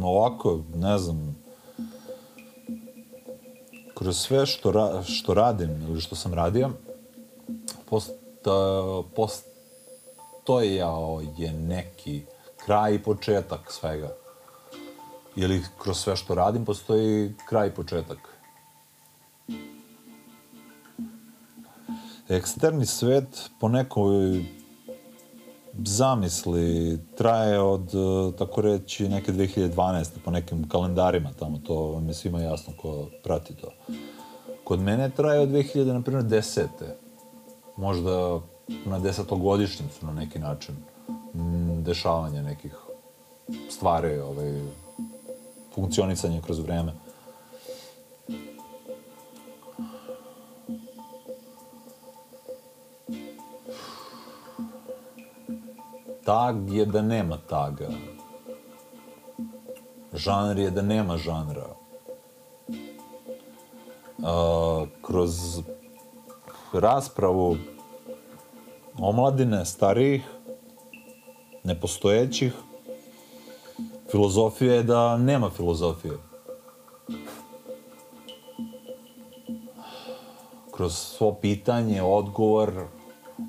Ono ovako, ne znam, kroz sve što, ra, što radim ili što sam radio, post, postojao je neki kraj i početak svega. Ili kroz sve što radim postoji kraj i početak. Eksterni svet po nekoj zamisli traje od, e, tako reći, neke 2012. po nekim kalendarima tamo, to vam je svima jasno ko prati to. Kod mene traje od 2000, na primjer, desete. Možda na desetogodišnjicu na neki način dešavanja nekih stvari, ovaj, funkcionisanje kroz vreme. Tag je da nema taga. Žanr je da nema žanra. Uh, kroz raspravu omladine, starijih, nepostojećih, filozofija je da nema filozofije. Kroz svo pitanje, odgovor,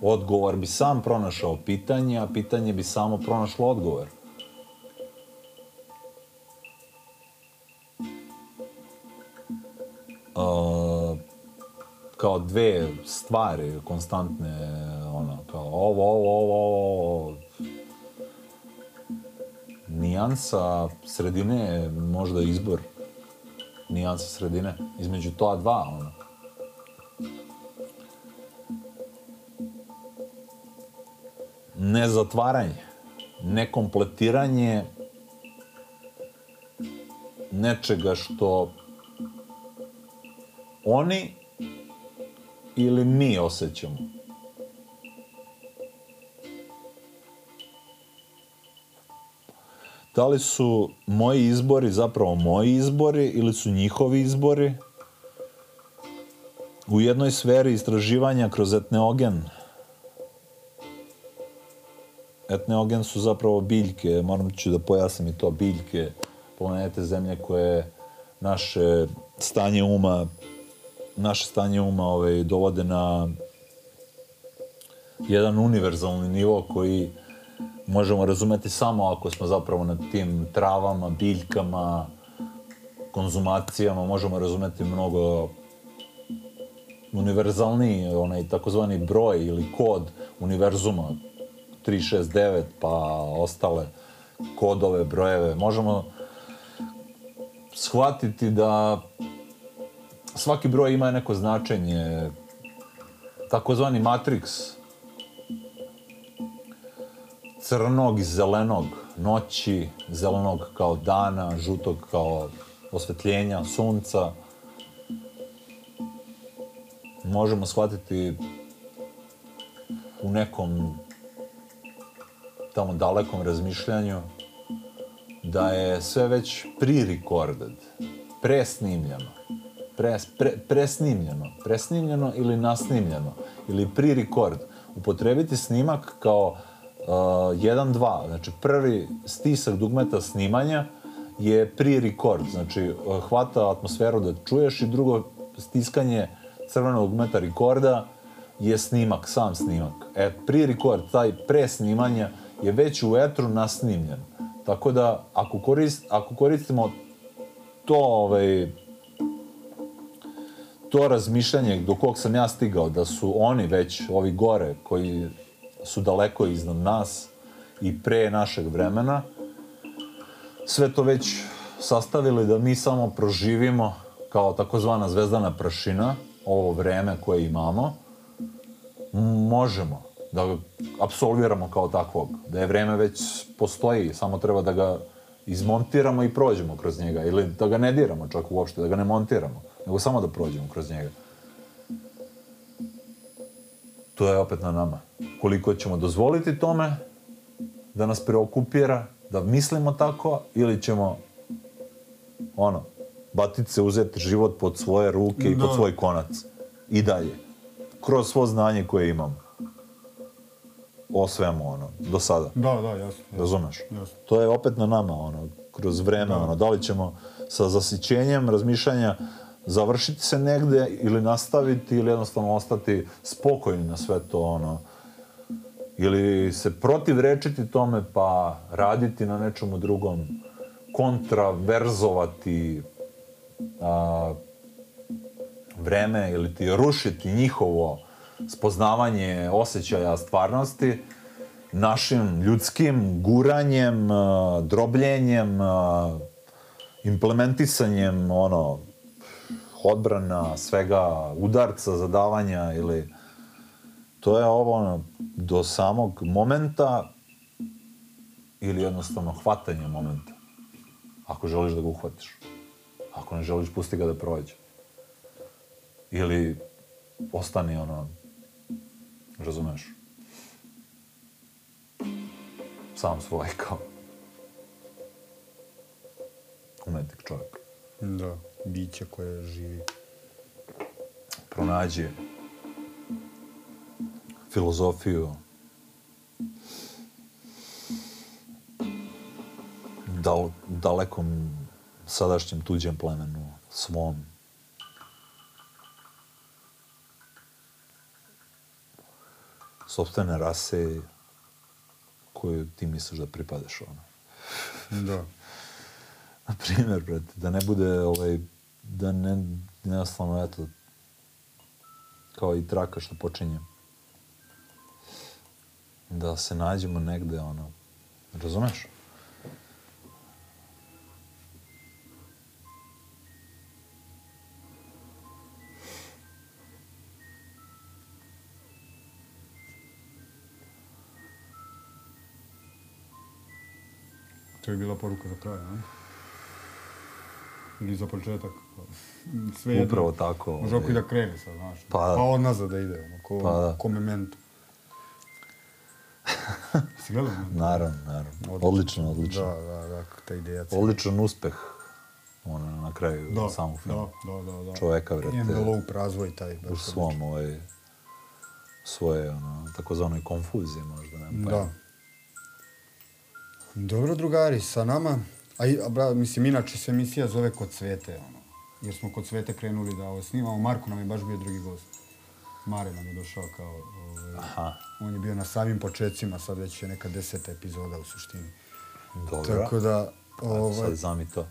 odgovor bi sam pronašao pitanje, a pitanje bi samo pronašlo odgovor. Uh, kao dve stvari konstantne, ono, kao ovo, ovo, ovo, ovo, nijansa sredine, možda izbor nijansa sredine, između toa dva, ono. Nezatvaranje, nekompletiranje nečega što oni ili mi osjećamo. Da li su moji izbori zapravo moji izbori ili su njihovi izbori? U jednoj sferi istraživanja kroz etneogen, etneogen su zapravo biljke, moram ću da pojasnim i to, biljke planete Zemlje koje naše stanje uma naše stanje uma ovaj, dovode na jedan univerzalni nivo koji možemo razumeti samo ako smo zapravo na tim travama, biljkama, konzumacijama, možemo razumeti mnogo univerzalni, onaj takozvani broj ili kod univerzuma 369 pa ostale kodove, brojeve, možemo shvatiti da svaki broj ima neko značenje, takozvani matrix crnog i zelenog, noći, zelenog kao dana, žutog kao osvetljenja, sunca. Možemo shvatiti u nekom tamo dalekom razmišljanju da je sve već pre-recorded, presnimljeno, pres, pre, presnimljeno, presnimljeno ili nasnimljeno, ili pre-record. Upotrebiti snimak kao uh, 1-2, znači prvi stisak dugmeta snimanja je pre-record, znači uh, hvata atmosferu da čuješ i drugo stiskanje crvenog dugmeta rekorda je snimak, sam snimak. E, pre-record, taj presnimanja, je već u etru nasnimljen. Tako da, ako, korist, ako koristimo to, ovaj, to razmišljanje do kog sam ja stigao, da su oni već, ovi gore, koji su daleko iznad nas i pre našeg vremena, sve to već sastavili da mi samo proživimo kao takozvana zvezdana prašina, ovo vreme koje imamo, možemo da ga apsolviramo kao takvog, da je vreme već postoji, samo treba da ga izmontiramo i prođemo kroz njega, ili da ga ne diramo čak uopšte, da ga ne montiramo, nego samo da prođemo kroz njega. To je opet na nama. Koliko ćemo dozvoliti tome da nas preokupira, da mislimo tako, ili ćemo, ono, batiti se, uzeti život pod svoje ruke i pod svoj konac. I dalje. Kroz svo znanje koje imamo. O svemu, ono, do sada. Da, da, jasno. Razumeš? Jasno. To je opet na nama, ono, kroz vreme, ono, da li ćemo sa zasićenjem razmišljanja završiti se negde ili nastaviti ili jednostavno ostati spokojni na sve to, ono, ili se protivrečiti tome pa raditi na nečemu drugom, kontraverzovati a, vreme ili ti rušiti njihovo spoznavanje osjećaja stvarnosti našim ljudskim guranjem, e, drobljenjem, e, implementisanjem ono odbrana, svega udarca, zadavanja ili to je ovo ono, do samog momenta ili jednostavno hvatanje momenta. Ako želiš da ga uhvatiš. Ako ne želiš, pusti ga da prođe. Ili ostani ono, razumeš, sam svoj kao umetnik čovjek. Da, biće koje živi. Pronađi filozofiju dal, dalekom sadašnjem tuđem plemenu, svom. Sobstvene rase koju ti misliš da pripadaš ono. Da. Na primjer, brate, da ne bude ovaj, da ne, jednostavno, eto, kao i traka što počinje. Da se nađemo negde, ono, razumeš? To je bila poruka za kraj, ne? Ili za početak. Sve jedno. Upravo tako. Može ovaj. da krene sad, znaš. Pa pa od nazad da ide, ono, ko, Pa da. ko memento. Si gledao? Naravno, naravno. Odlično, odlično. Da, da, da, ta ideja. cijela. Odličan uspeh ono, na kraju Da, samog filma. Da, da, da. da. Čoveka, brate. Envelope razvoj taj. baš U svom, ovaj, svoje, ono, takozvanoj konfuziji možda, nema Da. Dobro, drugari, sa nama, a, a bra, mislim, inače se emisija zove Kod Svete, ono, jer smo Kod Svete krenuli da ovo snimamo. Marko nam je baš bio drugi gost. Mare nam je došao kao, ovaj, Aha, on je bio na samim početcima, sad već je neka deseta epizoda u suštini. dobro. Tako da, ovaj, Sad znam i to.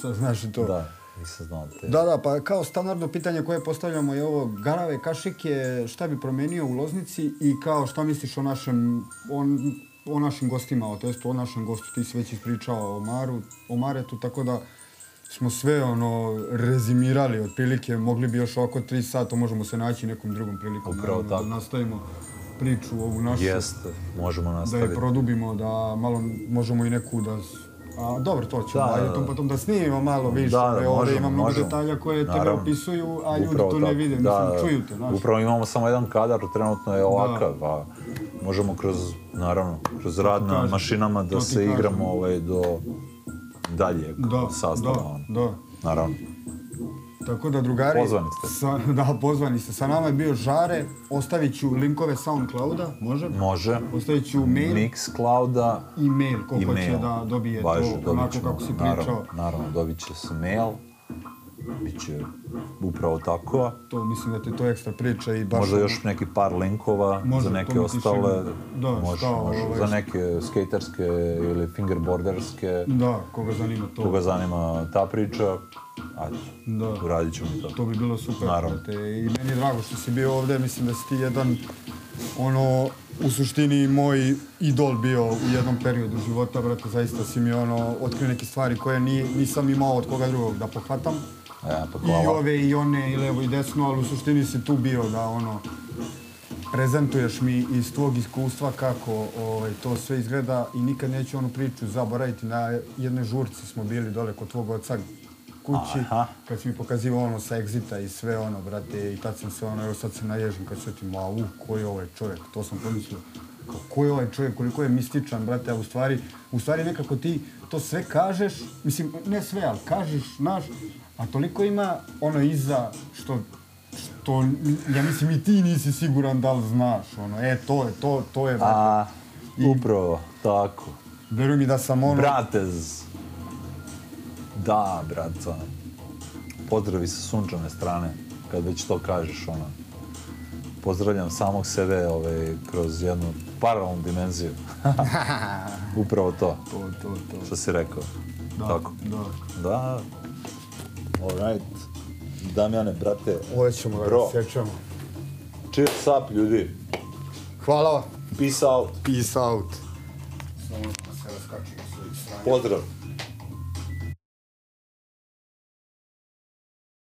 sad znaš i to. Da, nisam znao te. Da, da, pa kao standardno pitanje koje postavljamo je ovo, garave kašike, šta bi promenio u Loznici i kao šta misliš o našem, o, o našim gostima, o, to jest o našem gostu, ti si već ispričao o Maru, o Maretu, tako da smo sve ono rezimirali otprilike, mogli bi još oko tri sata, možemo se naći nekom drugom prilikom. Upravo naravno, tako. Da nastavimo priču ovu našu, Jeste, možemo da je nastaviti. produbimo, da malo možemo i neku da... A, dobro, to ćemo, Da, ajde da, tom da. potom da snimimo malo više, Da, da, ovdje ima mnogo možemo. detalja koje tebe Naravno. opisuju, a ljudi to ne tako. vide, Da, mislim, da. čuju te, znaš. Upravo imamo samo jedan kadar, trenutno je ovakav, a možemo kroz, naravno, kroz rad na kažem, mašinama da se kažem. igramo ovaj, do dalje Da, sastava. da, da. Naravno. Tako da, drugari... Pozvani ste. Sa, da, pozvani ste. Sa nama je bio Žare, ostavit ću linkove Soundclouda, može? Može. Ostavit ću mail Mixclouda i mail, ko i hoće mail. da dobije Važi, to onako kako si naravno, pričao. Naravno, dobit će se mail. Biće upravo tako. To mislim da te to ekstra priča i baš... Možda ono- još neki par linkova Može, za neke ostale. da, može, šta, može. ovaj, Za neke skaterske ili fingerboarderske. Da, koga zanima to. Koga zanima ta priča, ajde, Da. uradit ćemo to. To bi bilo super. Naravno. brate. I meni je drago što si bio ovdje, mislim da si ti jedan, ono, u suštini moj idol bio u jednom periodu života, brate, zaista si mi ono, otkrio neke stvari koje ni, nisam imao od koga drugog da pohvatam. E, pa I ove i one, i levo i desno, ali u suštini si tu bio da ono, prezentuješ mi iz tvog iskustva kako ovaj, to sve izgleda i nikad neću onu priču zaboraviti. Na jednoj žurci smo bili dole kod tvog oca kući, Aha. kad si mi pokazivao ono sa Exita i sve ono, brate, i tad sam se ono, evo sad se naježim kad se ti, ma u, ko je ovaj čovjek, to sam pomislio. Kao, ko je ovaj čovjek, koliko je mističan, brate, a u stvari, u stvari nekako ti to sve kažeš, mislim, ne sve, ali kažeš, znaš, a toliko ima ono iza što što, ja mislim i ti nisi siguran da li znaš, ono, e, to je, to, to je, A, upravo, tako. veruj mi da sam ono, Bratez. Da, brata. Pozdravi sa sunčane strane, kad već to kažeš, ono. Pozdravljam samog sebe ovaj, kroz jednu paralelnu dimenziju. Upravo to, to, to, to, što si rekao. da, Tako. da. Da. Alright. Damjane, brate. Ovo ćemo da Bro. sjećamo. Cheers up, ljudi. Hvala, Peace out. peace out. Samo da se raskačimo s ovih. Pozdrav.